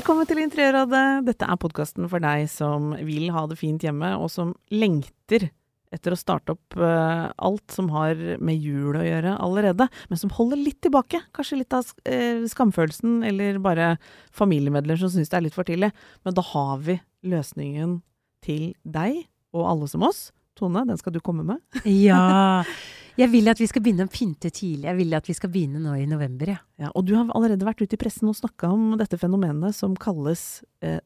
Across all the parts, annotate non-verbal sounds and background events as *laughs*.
Velkommen til Interiørrådet. Dette er podkasten for deg som vil ha det fint hjemme, og som lengter etter å starte opp eh, alt som har med jul å gjøre allerede, men som holder litt tilbake. Kanskje litt av eh, skamfølelsen, eller bare familiemedlemmer som syns det er litt for tidlig. Men da har vi løsningen til deg og alle som oss. Tone, den skal du komme med. Ja. *laughs* Jeg vil at vi skal begynne å pynte tidlig. Jeg vil at vi skal begynne nå i november, ja. Ja, og du har allerede vært ute i pressen og snakka om dette fenomenet som kalles eh?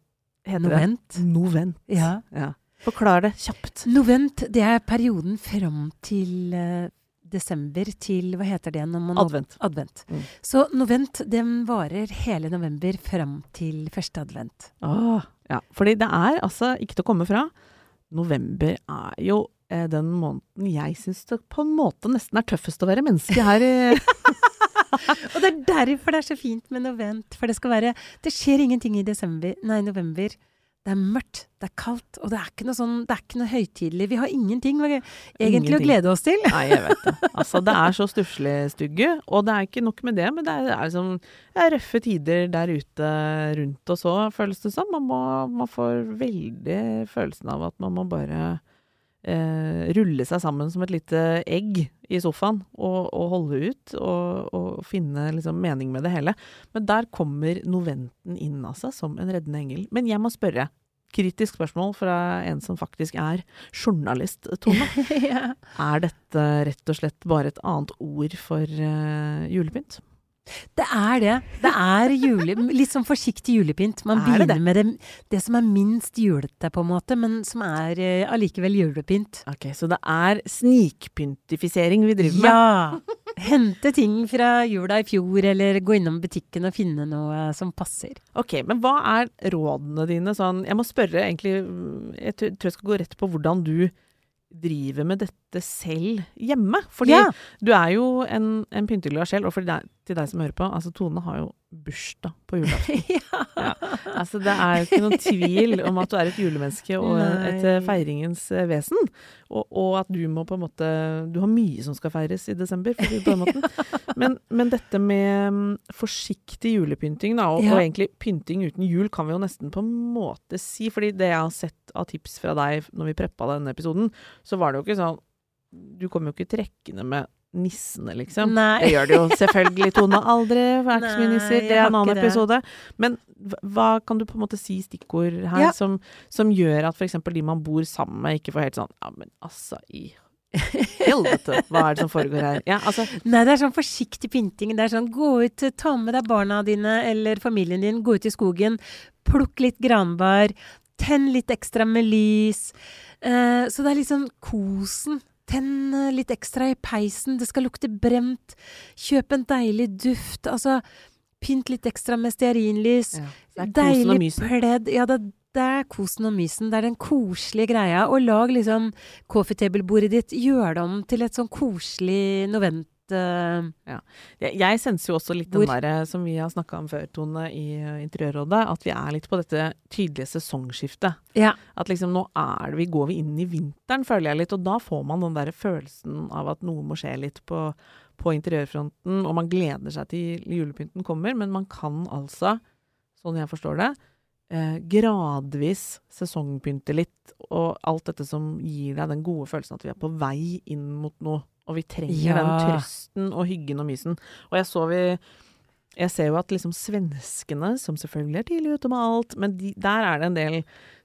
Novent. Novent. Ja. Ja. Forklar det kjapt. Novent, det er perioden fram til eh, desember til Hva heter det? Når man Advent. Advent. Mm. Så novent, den varer hele november fram til første advent. Åh, ja, fordi det er altså ikke til å komme fra. November er jo den måneden jeg syns det på en måte nesten er tøffest å være menneske her i *laughs* Og det er derfor det er så fint med novent. For det skal være Det skjer ingenting i desember, nei, november. Det er mørkt, det er kaldt, og det er ikke noe sånn Det er ikke noe høytidelig. Vi har ingenting egentlig å glede oss til. Nei, jeg vet det. Altså, det er så stusslig stygge, og det er ikke nok med det, men det er, det er liksom det er røffe tider der ute rundt oss òg, føles det som. Man, må, man får veldig følelsen av at man må bare eh, rulle seg sammen som et lite egg i sofaen og, og holde ut og, og finne liksom mening med det hele. Men der kommer noventen inn, av seg som en reddende engel. Men jeg må spørre. Kritisk spørsmål fra en som faktisk er journalist, Tone. *laughs* ja. Er dette rett og slett bare et annet ord for eh, julepynt? Det er det. Det er jule, litt sånn forsiktig julepynt. Man Er det begynner med det, det som er minst julete, på en måte, men som er uh, allikevel julepynt. Ok, Så det er snikpyntifisering vi driver med? Ja! Hente ting fra jula i fjor, eller gå innom butikken og finne noe som passer. Ok, Men hva er rådene dine sånn Jeg må spørre egentlig Jeg tror jeg skal gå rett på hvordan du driver med dette selv hjemme. Fordi Ja. du er jo en, en pynteglad sjel, og for deg, til deg som hører på, altså Tone har jo bursdag på julaften. *laughs* ja. Ja. Altså, det er jo ikke noen tvil om at du er et julemenneske og et eh, feiringens eh, vesen. Og, og at du må på en måte Du har mye som skal feires i desember, for å si det på den måten. *laughs* Men, men dette med mm, forsiktig julepynting, da, og, Ja. og egentlig pynting uten jul, kan vi jo nesten på en måte si. fordi det jeg har sett av tips fra deg når vi preppa denne episoden, så var det jo ikke sånn Du kom jo ikke trekkende med nissene, liksom. Nei. Det gjør det jo selvfølgelig, *laughs* Tone. Aldri. Det er ikke så mye nisser. Det er en annen episode. Men hva- kan du på en måte si stikkord her Ja. som, som gjør at f.eks. de man bor sammen med, ikke får helt sånn Ja, men altså i helvete, hva er det som foregår her? Ja, altså Nei, det er sånn forsiktig pynting. Det er sånn gå ut, ta med deg barna dine eller familien din, gå ut i skogen, plukk litt granbar, tenn litt ekstra med lys. Uh, så det er sånn kosen. Tenn litt ekstra i peisen, det skal lukte brent. Kjøp en deilig duft. Altså, pynt litt ekstra med stearinlys. ja, Deilig pledd. Ja, det, det er kosen og mysen. Det er den koselige greia. Og lag liksom coffee table-bordet ditt. Gjør det om til et sånn koselig novent... eh, Jeg, jeg senser jo også litt Hvor? den derre som vi har snakka om før, Tone, i eh, Interiørrådet, at vi er litt på dette tydelige sesongskiftet. ja. At liksom nå er det, vi går vi inn i vinteren, føler jeg litt, og da får man den der følelsen av at noe må skje litt på, på interiørfronten, og man gleder seg til julepynten kommer, men man kan altså, sånn jeg forstår det, eh, gradvis sesongpynte litt, og alt dette som gir deg den gode følelsen at vi er på vei inn mot noe, og vi trenger Ja. den trøsten og hyggen og mysen. Og jeg så vi jeg ser jo at liksom svenskene, som selvfølgelig er tidlig ute med alt, men de, der er det en del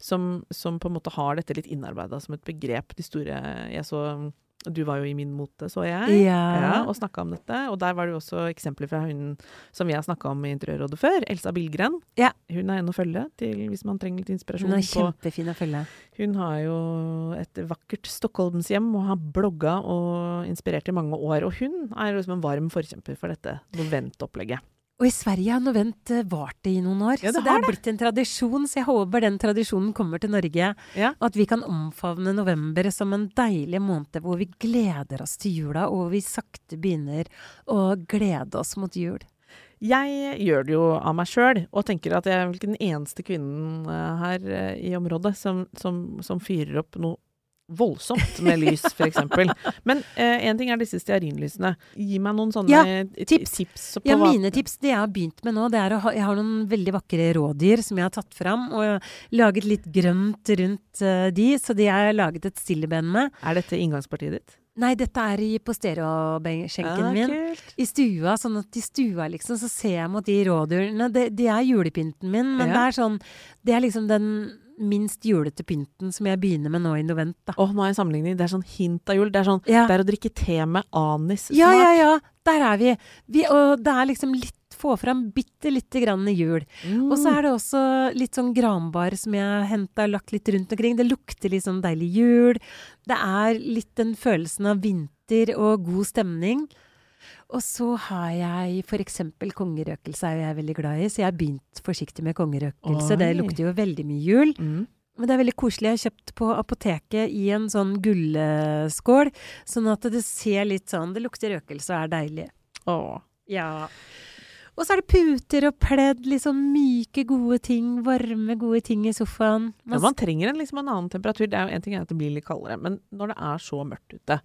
som, som på en måte har dette litt innarbeida som et begrep. De store Jeg så Du var jo i Min mote, så jeg, Ja. og snakka om dette. Og der var det jo også eksempler fra hun som vi har snakka om i Interiørrådet før, Elsa Billgren. Ja. Hun er en å følge til hvis man trenger litt inspirasjon. Hun er kjempefin å følge. Hun har jo et vakkert Stockholmshjem og har blogga og inspirert i mange år. Og hun er liksom en varm forkjemper for dette Novent-opplegget. Og i Sverige har Novent eh, vart i noen år, Ja, det så det har blitt en tradisjon. Så jeg håper den tradisjonen kommer til Norge. Ja. Og at vi kan omfavne november som en deilig måned hvor vi gleder oss til jula, og vi sakte begynner å glede oss mot jul. Jeg gjør det jo av meg sjøl, og tenker at jeg er vel ikke den eneste kvinnen eh, her eh, i området som, som, som fyrer opp noe voldsomt med lys, f.eks. Men én ting er disse stearinlysene. Gi meg noen sånne Ja, tips. tips på Ja, mine tips, det jeg har begynt med nå, det er å ha Jeg har noen veldig vakre rådyr som jeg har tatt fram, og laget litt grønt rundt uh, de, så de har laget et stilleben med. Er dette inngangspartiet ditt? Nei, dette er i, på stereoskjenken Ah, min. kult. I stua, sånn at i stua liksom, så ser jeg mot de rådyrene. Det, de er julepynten min, men Ja. det er sånn Det er liksom den minst julete pynten som jeg begynner med nå i novent, da. Åh, nå jeg en sammenligning. Det er sånn hint av jul. Det er sånn Ja. Det er å drikke te med anis-smak. Ja, ja, ja. Der er vi. vi og det er liksom litt Få fram bitte lite grann i jul. Mm. Og så er det også litt sånn granbar som jeg har henta og lagt litt rundt omkring. Det lukter litt sånn deilig jul. Det er litt den følelsen av vinter og god stemning. Og så har jeg f.eks. kongerøkelse er jeg veldig glad i, så jeg har begynt forsiktig med kongerøkelse. Det lukter jo veldig mye jul. Mm. Men det er veldig koselig. Jeg har kjøpt på apoteket i en sånn gullskål, sånn at det ser litt sånn Det lukter røkelse og er deilig. Åh. Ja. Og så er det puter og pledd, liksom myke, gode ting. Varme, gode ting i sofaen. Ja, man trenger en, liksom en annen temperatur. Det er jo En ting er at det blir litt kaldere, men når det er så mørkt ute,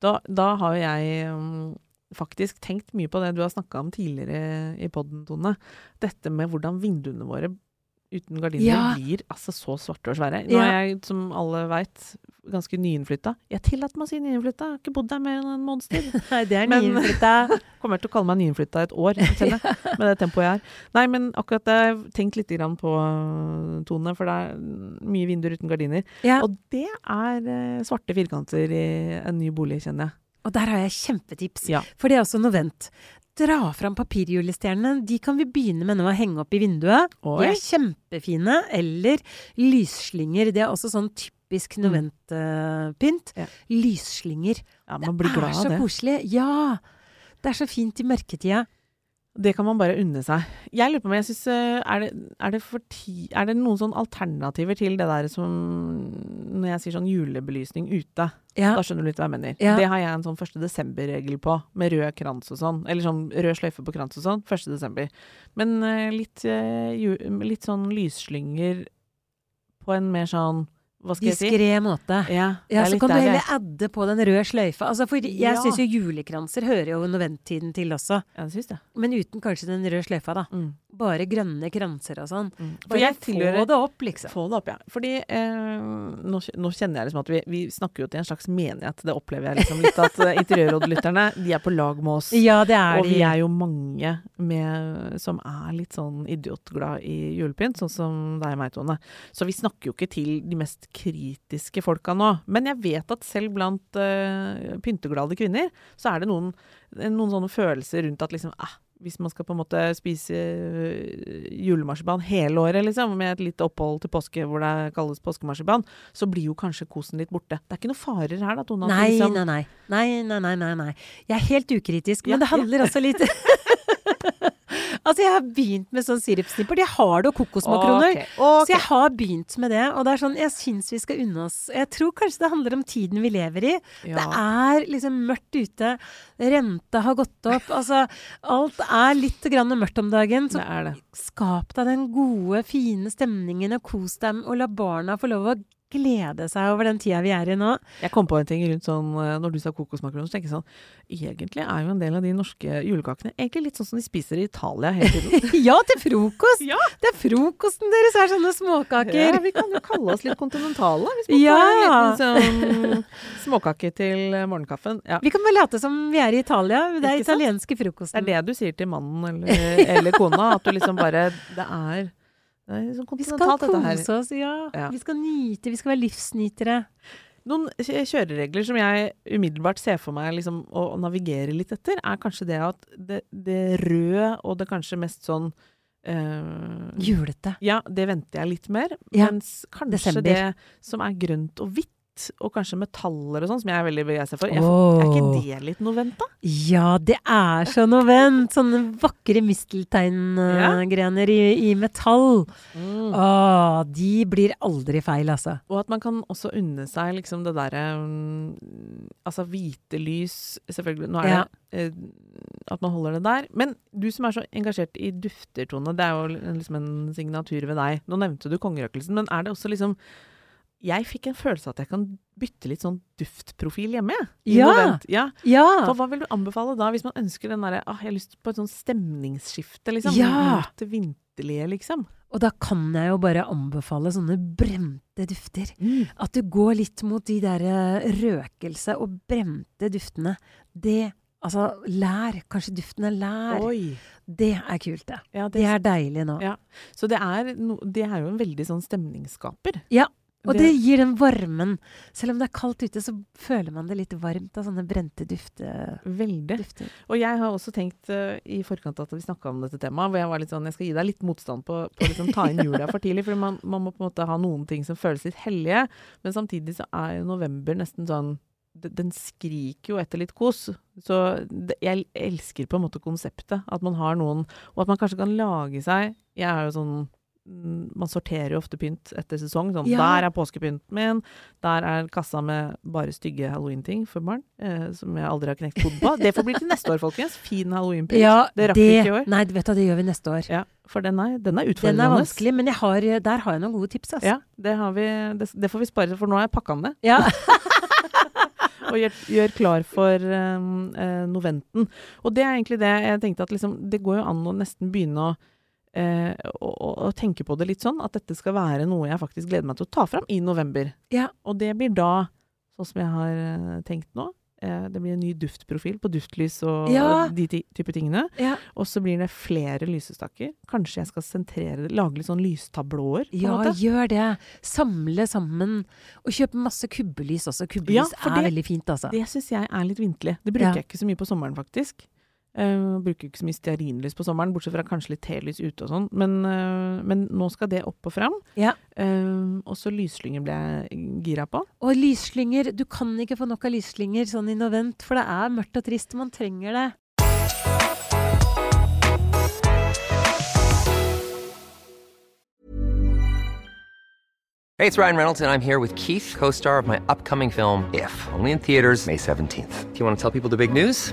da, da har jo jeg um, faktisk tenkt mye på det du har snakka om tidligere i podden, Tone. Dette med hvordan vinduene våre uten gardiner Ja. blir altså så svarte og svære. Nå er jeg, som alle veit, ganske nyinnflytta. Jeg tillater meg å si nyinnflytta, jeg har ikke bodd der mer enn en måneds tid. *laughs* Nei, det er nyinnflytta. *laughs* Kommer til å kalle meg nyinnflytta et år, jeg, *laughs* med det tempoet jeg er. Nei, men akkurat det har jeg tenkt litt grann på, Tone, for det er mye vinduer uten gardiner. Ja. Og det er eh, svarte firkanter i en ny bolig, kjenner jeg. Og der har jeg kjempetips. Ja. For det er også novent. Dra fram papirjulestjernene. De kan vi begynne med nå å henge opp i vinduet. Oi. De er kjempefine. Eller lysslynger. Det er også sånn typisk noventpynt. Ja. Lysslynger. Ja, man blir glad det er så det. koselig. Ja! Det er så fint i mørketida. Det kan man bare unne seg. Jeg lurer på om jeg synes, eh, er, det, er, det ti, er det noen sånne alternativer til det der som Når jeg sier sånn julebelysning ute, Ja. da skjønner du litt hva jeg mener. Ja. Det har jeg en sånn 1. desember-regel på, med rød krans og sånn. Eller sånn rød sløyfe på krans og sånn. 1. desember. Men eh, litt, eh, litt sånn lysslynger på en mer sånn Hva skal jeg si? Måte. Ja, Ja, så kan du der heller adde på den røde sløyfa. Altså, for jeg Ja. syns jo julekranser hører jo noventtiden til også. Ja, det synes jeg. Men uten kanskje den røde sløyfa, da. Mm. Bare grønne kranser og sånn. Mm. Bare få det opp, liksom. Få det opp, ja. Fordi eh, nå, nå kjenner jeg liksom at vi, vi snakker jo til en slags menighet. Det opplever jeg liksom litt at eh, Interiørrådlytterne, de er på lag med oss. Ja, det er og de. vi er jo mange med, som er litt sånn idiotglad i julepynt, sånn som deg og meg, Tone. Så vi snakker jo ikke til de mest kritiske folka nå. Men jeg vet at selv blant uh, pynteglade kvinner, så er det noen, noen sånne følelser rundt at liksom eh, hvis man skal på en måte spise eh, julemarsipan hele året, liksom, med et lite opphold til påske hvor det kalles påskemarsipan, så blir jo kanskje kosen litt borte. Det er ikke noen farer her, da, Tone? Nei, liksom, nei, nei. Nei, nei, nei, nei, nei. Jeg er helt ukritisk, Ja, men det handler også litt *laughs* *laughs* Altså, jeg har begynt med sånn sirupsnipper. De har det og kokosmakroner. Okay. Okay. Så jeg har begynt med det, og det er sånn, jeg syns vi skal unne oss Jeg tror kanskje det handler om tiden vi lever i. Det er liksom mørkt ute. Renta har gått opp. Altså, alt er litt grann mørkt om dagen. Så Det er det. skap deg den gode, fine stemningen, og kos dem, og la barna få lov å glede seg over den tida vi er i nå. Jeg kom på en ting rundt sånn eh, Når du sa kokosmakron, så tenker jeg sånn Egentlig er jo en del av de norske julekakene egentlig litt sånn som de spiser i Italia hele tiden. *laughs* ja, til frokost! Ja. Det er frokosten deres er sånne småkaker. Ja, vi kan jo kalle oss litt kontinentale, hvis man Ja. tar en liten sånn småkake til eh, morgenkaffen. Ja. Vi kan bare late som vi er i Italia. Det er italienske Det er det du sier til mannen eller, eller kona, at du liksom bare Det er, liksom Vi skal kose oss, ja. Ja. Vi skal nyte, vi skal være livsnytere. Noen kjøreregler som jeg umiddelbart ser for meg liksom, å navigere litt etter, er kanskje det at det, det røde og det kanskje mest sånn øh, Julete. Ja, det venter jeg litt mer. Ja, Mens kanskje desember. det som er grønt og hvitt, og kanskje metaller og sånn, som jeg er veldig begeistra for, jeg, oh. er ikke det litt novent, da? Ja, det er så novent! Sånne vakre mistelteingrener i, i metall. Mm. Åh, de blir aldri feil, altså. Og at man kan også unne seg liksom det derre um, Altså hvite lys, selvfølgelig. Nå er Ja. det uh, at man holder det der. Men du som er så engasjert i dufter, Tone, det er jo liksom en signatur ved deg. Nå nevnte du kongerøkelsen, men er det også liksom Jeg fikk en følelse av at jeg kan bytte litt sånn duftprofil hjemme, Ja. ja. Ja! For hva vil du anbefale da, hvis man ønsker den derre ah, Jeg har lyst på et sånn stemningsskifte, liksom. Ja. Mot det vinterlige, liksom. Og da kan jeg jo bare anbefale sånne brente dufter. At du går litt mot de der eh, røkelse og brente duftene. Det Altså, lær. Kanskje duften er lær. Oi. Det er kult, det. Ja, Det er deilig nå. Ja. Så det er, no, det er jo en veldig sånn stemningsskaper. Ja, Og Det- det gir den varmen. Selv om det er kaldt ute, så føler man det litt varmt av sånne brente dufte, Veldig. dufter. Og jeg har også tenkt uh, i forkant at vi snakka om dette temaet, hvor jeg var litt sånn Jeg skal gi deg litt motstand på, på å liksom ta inn jula for tidlig, for man, man må på en måte ha noen ting som føles litt hellige. Men samtidig så er jo november nesten sånn den skriker jo etter litt kos. Så det, jeg elsker på en måte konseptet. At man har noen Og at man kanskje kan lage seg Jeg er jo sånn Man sorterer jo ofte pynt etter sesong. Sånn, Ja. Der er påskepynten min. Der er kassa med bare stygge halloween-ting for barn. Eh, som jeg aldri har knekt hodet på. Det får bli til neste år, folkens. Fin halloween-pynt. Ja, det rakk vi ikke i år. Nei, vet du, det gjør vi neste år. Ja, for den er, den er Den er vanskelig, men jeg har, der har jeg noen gode tips, altså. Ja, det, har vi, det, det får vi spare, for nå har jeg pakka den ned. Ja. *laughs* og gjør, gjør klar for um, uh, noventen. Og det er egentlig det jeg tenkte at liksom, det går jo an å nesten begynne å, eh, og, å tenke på det litt sånn, at dette skal være noe jeg faktisk gleder meg til å ta fram i november. Ja. Og det blir da, sånn som jeg har eh, tenkt nå, eh, det blir en ny duftprofil på duftlys og Ja. de type tingene. ja. Og så blir det flere lysestaker. Kanskje jeg skal sentrere det, lage litt sånn lystablåer, Ja, måte. gjør det. Samle sammen. Og kjøpe masse kubbelys også. Kubbelys ja, er det- veldig fint, altså. Det syns jeg er litt vinterlig. Det bruker jeg ikke så mye på sommeren, faktisk. Uh, bruker ikke så mye stearinlys på sommeren, bortsett fra kanskje litt telys ute og sånn. Men, uh, men nå skal det opp og fram. Ja. Uh, og så lysslynger ble jeg gira på. Og lysslynger. Du kan ikke få nok av lysslynger sånn i novent, for det er mørkt og trist. Man trenger det. Hey, it's Ryan Reynolds, and I'm here with Keith, co star of my upcoming film, If, only in theaters, May 17th. Do you want to tell people the big news?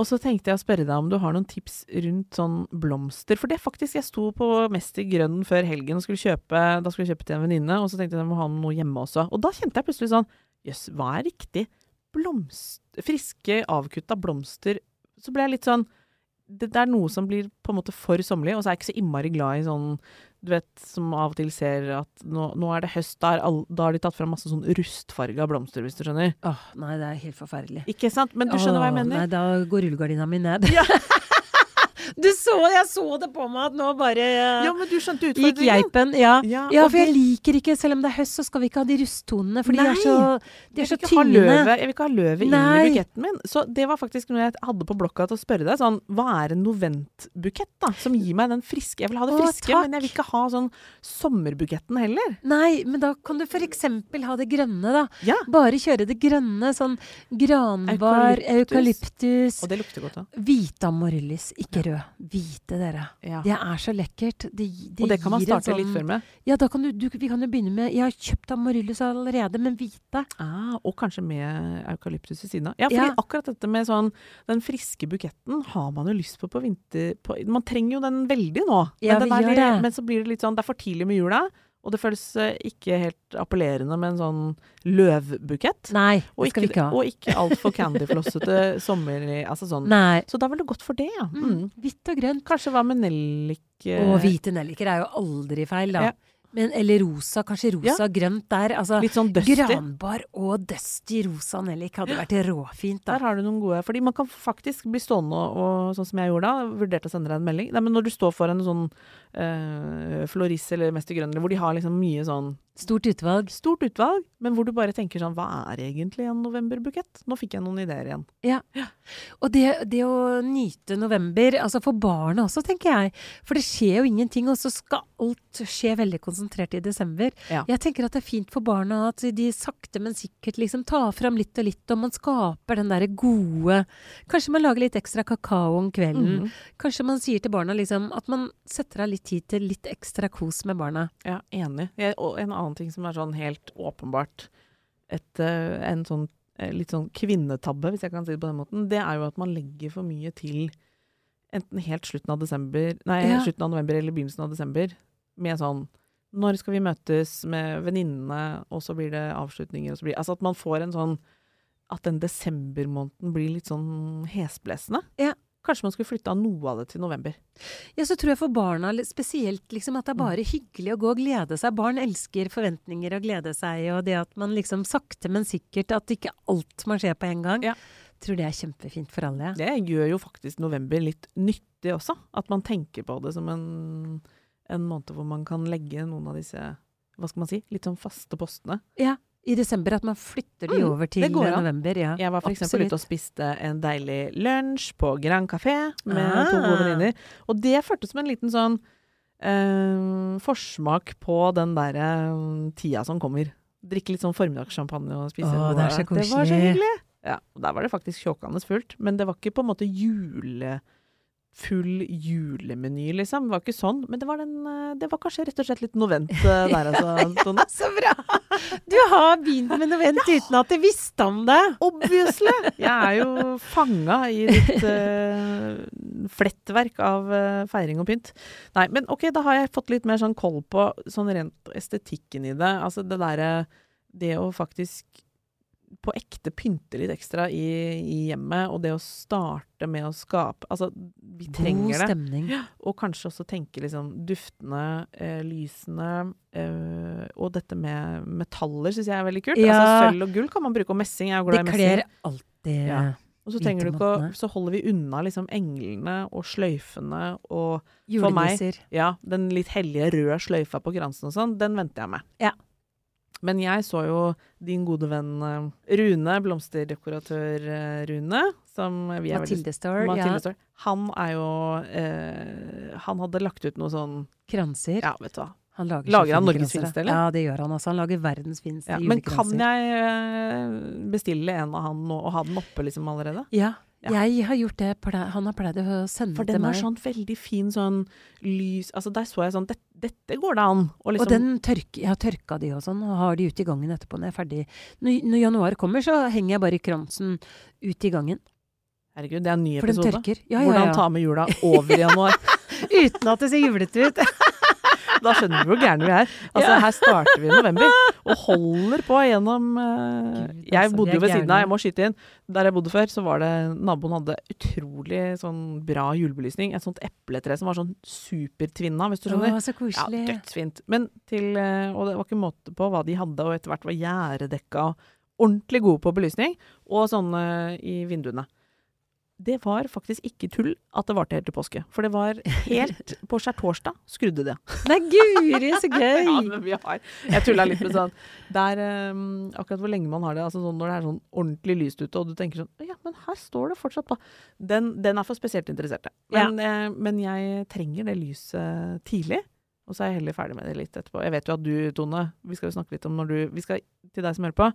Og så tenkte jeg å spørre deg om du har noen tips rundt sånn blomster. For det er faktisk Jeg sto på Mester Grønn før helgen og skulle kjøpe Da skulle jeg kjøpe til en venninne, og så tenkte jeg at jeg må ha noe hjemme også. Og da kjente jeg plutselig sånn Jøss, hva er riktig? Blomst... Friske, avkutta blomster. Så ble jeg litt sånn det, det er noe som blir på en måte for sommerlig, og så er jeg ikke så innmari glad i sånn Du vet, som av og til ser at nå, nå er det høst, da, all, da har de tatt fram masse sånn rustfarga blomster, hvis du skjønner. Åh, nei, det er helt forferdelig. Ikke sant? Men du skjønner hva jeg mener? Nei, da går rullegardina mi ned. *laughs* du så, jeg så det på meg at nå bare eh, Ja, men du skjønte gikk geipen. Ja. Ja, ja, for jeg det- liker ikke, selv om det er høst, så skal vi ikke ha de rusttonene, for de er så, de er så tyngende. løvet, jeg vil ikke ha løvet inn i buketten min. Så det var faktisk noe jeg hadde på blokka til å spørre deg. Sånn, hva er en noventbukett, da? Som gir meg den friske Jeg vil ha det friske, takk. men jeg vil ikke ha sånn sommerbuketten heller. Nei, men da kan du for eksempel ha det grønne, da. Ja. Bare kjøre det grønne. Sånn granbar, Eukalyptus. eukalyptus. Og det lukter godt, da. Hvite amaryllis, ikke rød. Hvite, dere. Ja. Det er så lekkert. Det, det og det kan man starte sånn, litt før med. Ja, kan du, du, vi kan jo begynne med Jeg har kjøpt amaryllis allerede, men hvite. Ah, og kanskje med eukalyptus ved siden av. Ja, fordi Ja. akkurat dette med sånn den friske buketten har man jo lyst på på vinter... På, man trenger jo den veldig nå. Ja, men, litt- det. men så blir det litt sånn Det er for tidlig med jula, Og det føles eh, ikke helt appellerende med en sånn løvbukett. Nei, Og det skal vi ikke, ha. og ikke altfor candyflossete *laughs* sommer... Altså sånn. Nei. Så da var det godt for det, ja. Mm. Mm. Hvitt og grønt. Kanskje hva med nellik Å, Og hvite nelliker er jo aldri feil, da. Ja. Men, eller rosa, kanskje rosa grønt der. Altså, Litt sånn dusty. Granbar og dusty rosa nellik hadde vært råfint, da. Der har du noen gode. Fordi man kan faktisk bli stående og, og sånn som jeg gjorde da, vurderte å sende deg en melding. Nei, men når du står foran en sånn øh, Floris eller Mester Grønn, hvor de har liksom mye sånn Stort utvalg. stort utvalg, men hvor du bare tenker sånn Hva er egentlig en novemberbukett? Nå fikk jeg noen ideer igjen. Ja. Og det, det å nyte november, altså for barna også, tenker jeg. For det skjer jo ingenting, og så skal alt skje veldig konsentrert i desember. Ja. Jeg tenker at det er fint for barna at de sakte, men sikkert liksom tar fram litt og litt, og man skaper den derre gode Kanskje man lager litt ekstra kakao om kvelden. Mhm. Kanskje man sier til barna liksom at man setter av litt tid til litt ekstra kos med barna. Ja, enig. Jeg, og en annen ting som er sånn helt åpenbart et, eh, en sånn eh, litt sånn kvinnetabbe, hvis jeg kan si det på den måten, det er jo at man legger for mye til enten helt slutten av desember, nei, Ja. slutten av november eller begynnelsen av desember, med sånn når skal vi møtes med venninnene, og så blir det avslutninger, og så blir Altså at man får en sånn At den desembermåneden blir litt sånn hesblesende. Ja. Kanskje man skulle flytta noe av det til november. Ja, så tror jeg for barna spesielt liksom at det er bare hyggelig å gå og glede seg. Barn elsker forventninger og glede seg, og det at man liksom sakte, men sikkert At ikke alt man ser på en gang. Ja. Tror det er kjempefint for alle. Det gjør jo faktisk november litt nyttig også. At man tenker på det som en, en måned hvor man kan legge noen av disse hva skal man si, litt sånn faste postene. Ja. I desember at man flytter de Mm, over til mm, november. Ja, Jeg var f.eks. ute og spiste en deilig lunsj på Grand Café med to Ah. gode venninner. Og det føltes som en liten sånn eh, forsmak på den derre mm, tida som kommer. Drikke litt sånn formiddagssjampanje og spise Åh, det er så Det var så hyggelig! Ja, og Der var det faktisk kjåkende fullt, men det var ikke på en måte jule... Full julemeny, liksom. Det var ikke sånn. Men det var, den, eh, det var kanskje rett og slett litt novent eh, der, altså, *laughs* Tone. Så bra! Du har begynt med novent ja. uten at jeg visste om det. Obviously! Jeg er jo fanga i ditt uh, *laughs* flettverk av uh, feiring og pynt. Nei, men ok, da har jeg fått litt mer sånn koll på sånn rent estetikken i det. Altså det derre Det å faktisk på ekte pynte litt ekstra i, i hjemmet, og det å starte med å skape Altså, vi trenger God det. stemning. Og kanskje også tenke liksom duftene, eh, lysene eh, Og dette med metaller syns jeg er veldig kult. Ja. Altså Sølv og gull kan man bruke, og messing er jo Det glad i messing. kler alltid Ja. Og så trenger du ikke å. Så holder vi unna liksom englene og sløyfene og For meg- ja, den litt hellige røde sløyfa på kransen og sånn, den venter jeg med. Ja. Men jeg så jo din gode venn eh, Rune, blomsterdekoratør eh, Rune, som vi er Mathilde Store. Mathilde Ja. Store. Han er jo eh, Han hadde lagt ut noe sånn Kranser. Ja, vet du hva. Han lager, Lager han Norges fineste, eller? Ja, det gjør han også. Han lager verdens fineste Ja, men kan jeg eh, bestille en av han nå og ha den oppe liksom allerede? Ja, Ja. jeg har gjort det. Han har pleid å sende For den var sånn veldig fin sånn lys Altså der så jeg sånn Dette, dette går det an. Og liksom Og den tørk, jeg har tørka de og sånn, og har de ute i gangen etterpå når jeg er ferdig. Når, når januar kommer, så henger jeg bare kransen ut i gangen. Herregud, det er en ny episode. For den tørker. Ja, ja, Hvordan ta med jula over i januar. *laughs* Uten at det ser julete ut. *laughs* Da skjønner du hvor gærne vi er. Altså. Her starter vi i november og holder på gjennom uh, Gud, Jeg altså, bodde jo ved siden av, jeg må skyte inn. Der jeg bodde før, så var det Naboen hadde utrolig sånn bra julebelysning. Et sånt epletre som var sånn supertvinna, hvis du skjønner. Å, så koselig. Ja, dødsfint. Men til uh, Og det var ikke måte på hva de hadde, og etter hvert var gjerdedekka. ordentlig gode på belysning. Og sånne i vinduene. Det var faktisk ikke tull at det varte helt til påske. For det var helt *laughs* på skjærtorsdag skrudde det. Nei, guri, så *laughs* gøy! Ja, men vi har Jeg tulla litt med sånn Der um, Akkurat hvor lenge man har det, altså sånn når det er sånn ordentlig lyst ute, og du tenker sånn Ja, men her står det fortsatt på. Den, den er for spesielt interesserte. Men, eh, men jeg trenger det lyset tidlig. Og så er jeg heller ferdig med det litt etterpå. Jeg vet jo at du, Tone, vi skal jo snakke litt om når du vi skal, Til deg som hører på,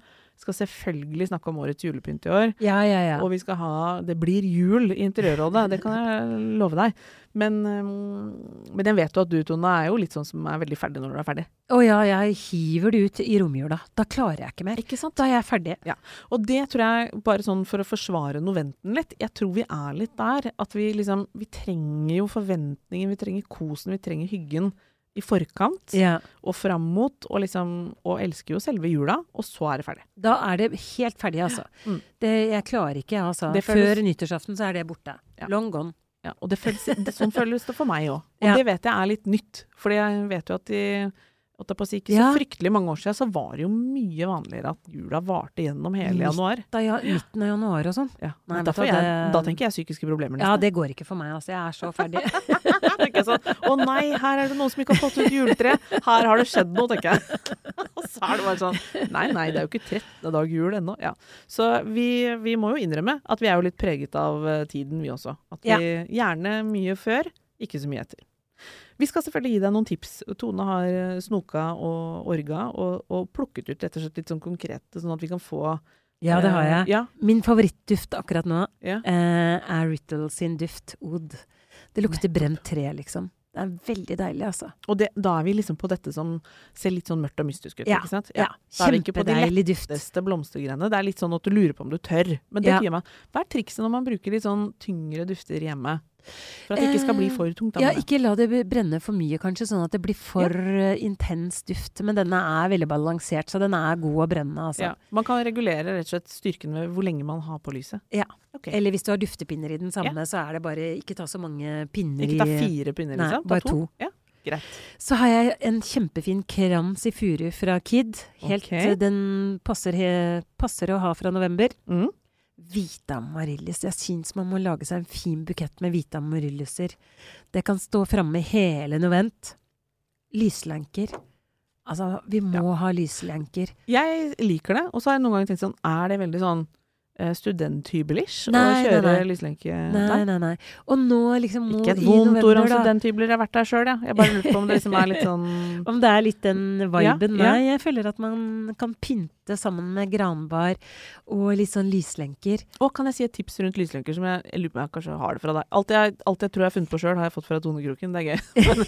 skal selvfølgelig snakke om årets julepynt i år. Ja, ja, ja. Og vi skal ha Det blir jul i Interiørrådet, det kan jeg *laughs* love deg. Men, um, men jeg vet jo at du, Tone, er jo litt sånn som er veldig ferdig når du er ferdig. Å ja, jeg hiver det ut i romjula. Da klarer jeg ikke mer. Ikke sant? Da er jeg ferdig. Ja. Og det tror jeg, bare sånn for å forsvare noventen litt, jeg tror vi er litt der. At vi liksom Vi trenger jo forventningen, vi trenger kosen, vi trenger hyggen i forkant Ja. og fram mot, og liksom Og elsker jo selve jula, og så er det ferdig. Da er det helt ferdig, altså. Mm. Det, jeg klarer ikke, altså. Det føles- Før nyttårsaften så er det borte. Ja. Long gone. Ja, og det føles, det, sånn føles det for meg òg. Og det vet jeg er litt nytt. Fordi jeg vet jo at jeg på å si, ikke Ja. så fryktelig mange år siden så var det jo mye vanligere at jula varte gjennom hele januar. Da, ja, midten av januar og sånn. Ja. Nei, da, jeg, det- da tenker jeg psykiske problemer. Nesten. Ja, det går ikke for meg, altså. Jeg er så ferdig. *laughs* tenker jeg sånn, Å nei, her er det noen som ikke har fått ut juletre. Her har det skjedd noe, tenker jeg. *laughs* Og så er det bare sånn Nei, nei, det er jo ikke 13. dag jul ennå. Ja. Så vi, vi må jo innrømme at vi er jo litt preget av eh, tiden, vi også. At vi gjerne mye før, ikke så mye etter. Vi skal selvfølgelig gi deg noen tips. Tone har eh, snoka og orga og, og plukket ut rett og slett litt sånn konkrete, sånn at vi kan få Ja, det har eh, jeg. Ja, Min favorittduft akkurat nå ja. eh, er Riddle sin duft, Oud. Det lukter brent tre, liksom. Det er veldig deilig, altså. Og det, da er vi liksom på dette som ser litt sånn mørkt og mystisk ut, Ja, ikke sant? Ja. Da er vi ikke på de letteste blomstergreiene. Det er litt sånn at du lurer på om du tør. Men det Ja. gjør man. Hva er trikset når man bruker litt sånn tyngre dufter hjemme? For at det ikke skal bli for tungt. Ja, ikke la det brenne for mye, kanskje, sånn at det blir for ja. intens duft. Men denne er veldig balansert, så den er god å brenne, altså. ja. Man kan regulere rett og slett styrken ved hvor lenge man har på lyset. Ja. Okay. Eller hvis du har duftepinner i den samme, så er det bare ikke ta så mange pinner Ikke ta fire pinner, Nei, liksom. Ta bare to. Ja, greit. Så har jeg en kjempefin krans i furu fra Kid. Helt, Ok. eh, Den passer, passer å ha fra november. Mm. Hvite amaryllis. Jeg syns man må lage seg en fin bukett med hvite amarylliser. Det kan stå framme hele novent. Lyslenker. Altså, vi må ha lyslenker. Jeg liker det, og så har jeg noen ganger tenkt sånn Er det veldig sånn studenthybelish å Nei, nei, kjøre nei. lyslenke? Nei, nei, nei. Og nå liksom nå Ikke et vondt ord om studenthybler, jeg har vært der sjøl, jeg. Jeg bare lurer på om det liksom er litt sånn *laughs* Om det er litt den viben. Ja, ja. Nei, jeg føler at man kan pynte sammen med granbar og litt sånn lyslenker. Og kan jeg si et tips rundt lyslenker som jeg, jeg lurer på om jeg kanskje har det fra deg? Alt jeg, alt jeg tror jeg har funnet på sjøl, har jeg fått fra Tone Kroken. Det er gøy. *laughs* Men,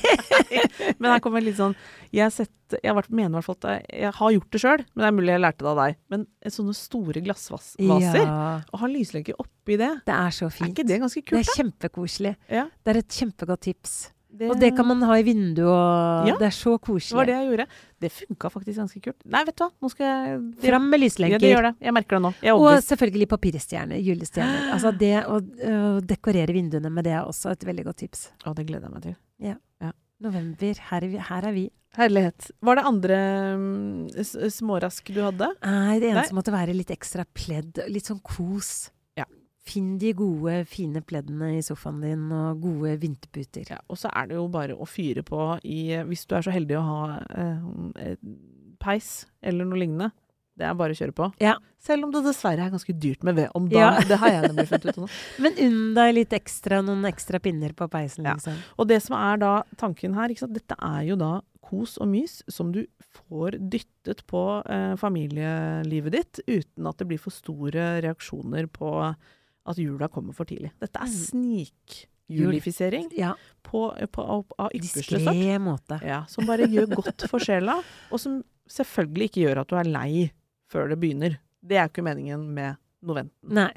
*laughs* men her kommer litt sånn Jeg sett Jeg mener i hvert fall at jeg, jeg har gjort det sjøl, men det er mulig jeg lærte det av deg. Men sånne store glassvaser, Ja, å ha lyslenker oppi det, det er så er ikke det ganske Det kult? er kjempekoselig. Ja, Det er et kjempegodt tips. det, Og det kan man ha i vinduet, og Ja, det er så Det var koselig. det jeg gjorde. Det funka faktisk ganske kult. Nei, vet du hva, nå skal jeg det, Fram med Ja, lyslenker. det gjør det. Jeg merker det nå. Jeg og selvfølgelig papirstjerner, julestjerner. *gasps* Altså det å, å dekorere vinduene med det er også et veldig godt tips. Å, det gleder jeg meg til. November, her er vi. Her er vi. Herlighet. Var det andre mm, smårask du hadde? Nei, det Nei. eneste måtte være litt ekstra pledd. Litt sånn kos. Ja. Finn de gode, fine pleddene i sofaen din, og gode vinterputer. Ja, og så er det jo bare å fyre på i Hvis du er så heldig å ha eh, eh, peis eller noe lignende. Det er bare å kjøre på. Ja. Selv om det dessverre er ganske dyrt med ved om dagen. Ja. Det har jeg nemlig funnet ut nå. *laughs* Men unn deg litt ekstra, noen ekstra pinner på peisen, Ja. liksom. Og det som er da tanken her, dette er jo da kos og mys som du får dyttet på eh, familielivet ditt uten at det blir for store reaksjoner på at jula kommer for tidlig. Dette er snik snikjulifisering Ja, på, på, av ypperste sort. diskré måte. Ja, som bare gjør godt for sjela, og som selvfølgelig ikke gjør at du er lei før det begynner. Det er jo ikke meningen med noventen. Nei,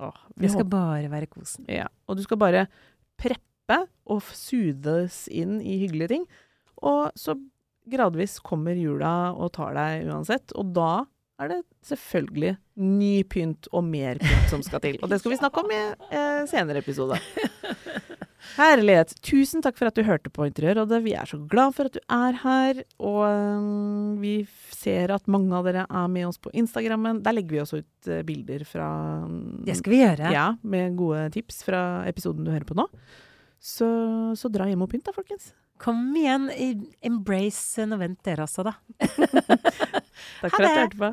Åh, vi det skal håper- bare være kosen. ja. Og du skal bare preppe og sudes inn i hyggelige ting. Og så gradvis kommer jula og tar deg uansett, og da er det selvfølgelig ny pynt og mer pynt som skal til. Og det skal vi *laughs* snakke om i eh, senere episode. *laughs* Herlighet. Tusen takk for at du hørte på Interiørrådet. Vi er så glad for at du er her. Og um, vi ser at mange av dere er med oss på Instagrammen. Der legger vi også ut uh, bilder fra um, Det skal vi gjøre. ja, med gode tips fra episoden du hører på nå. Så, så dra hjem og pynt da, folkens. Kom igjen, embrace novent dere også, da. *laughs* Takk for at du hørte på.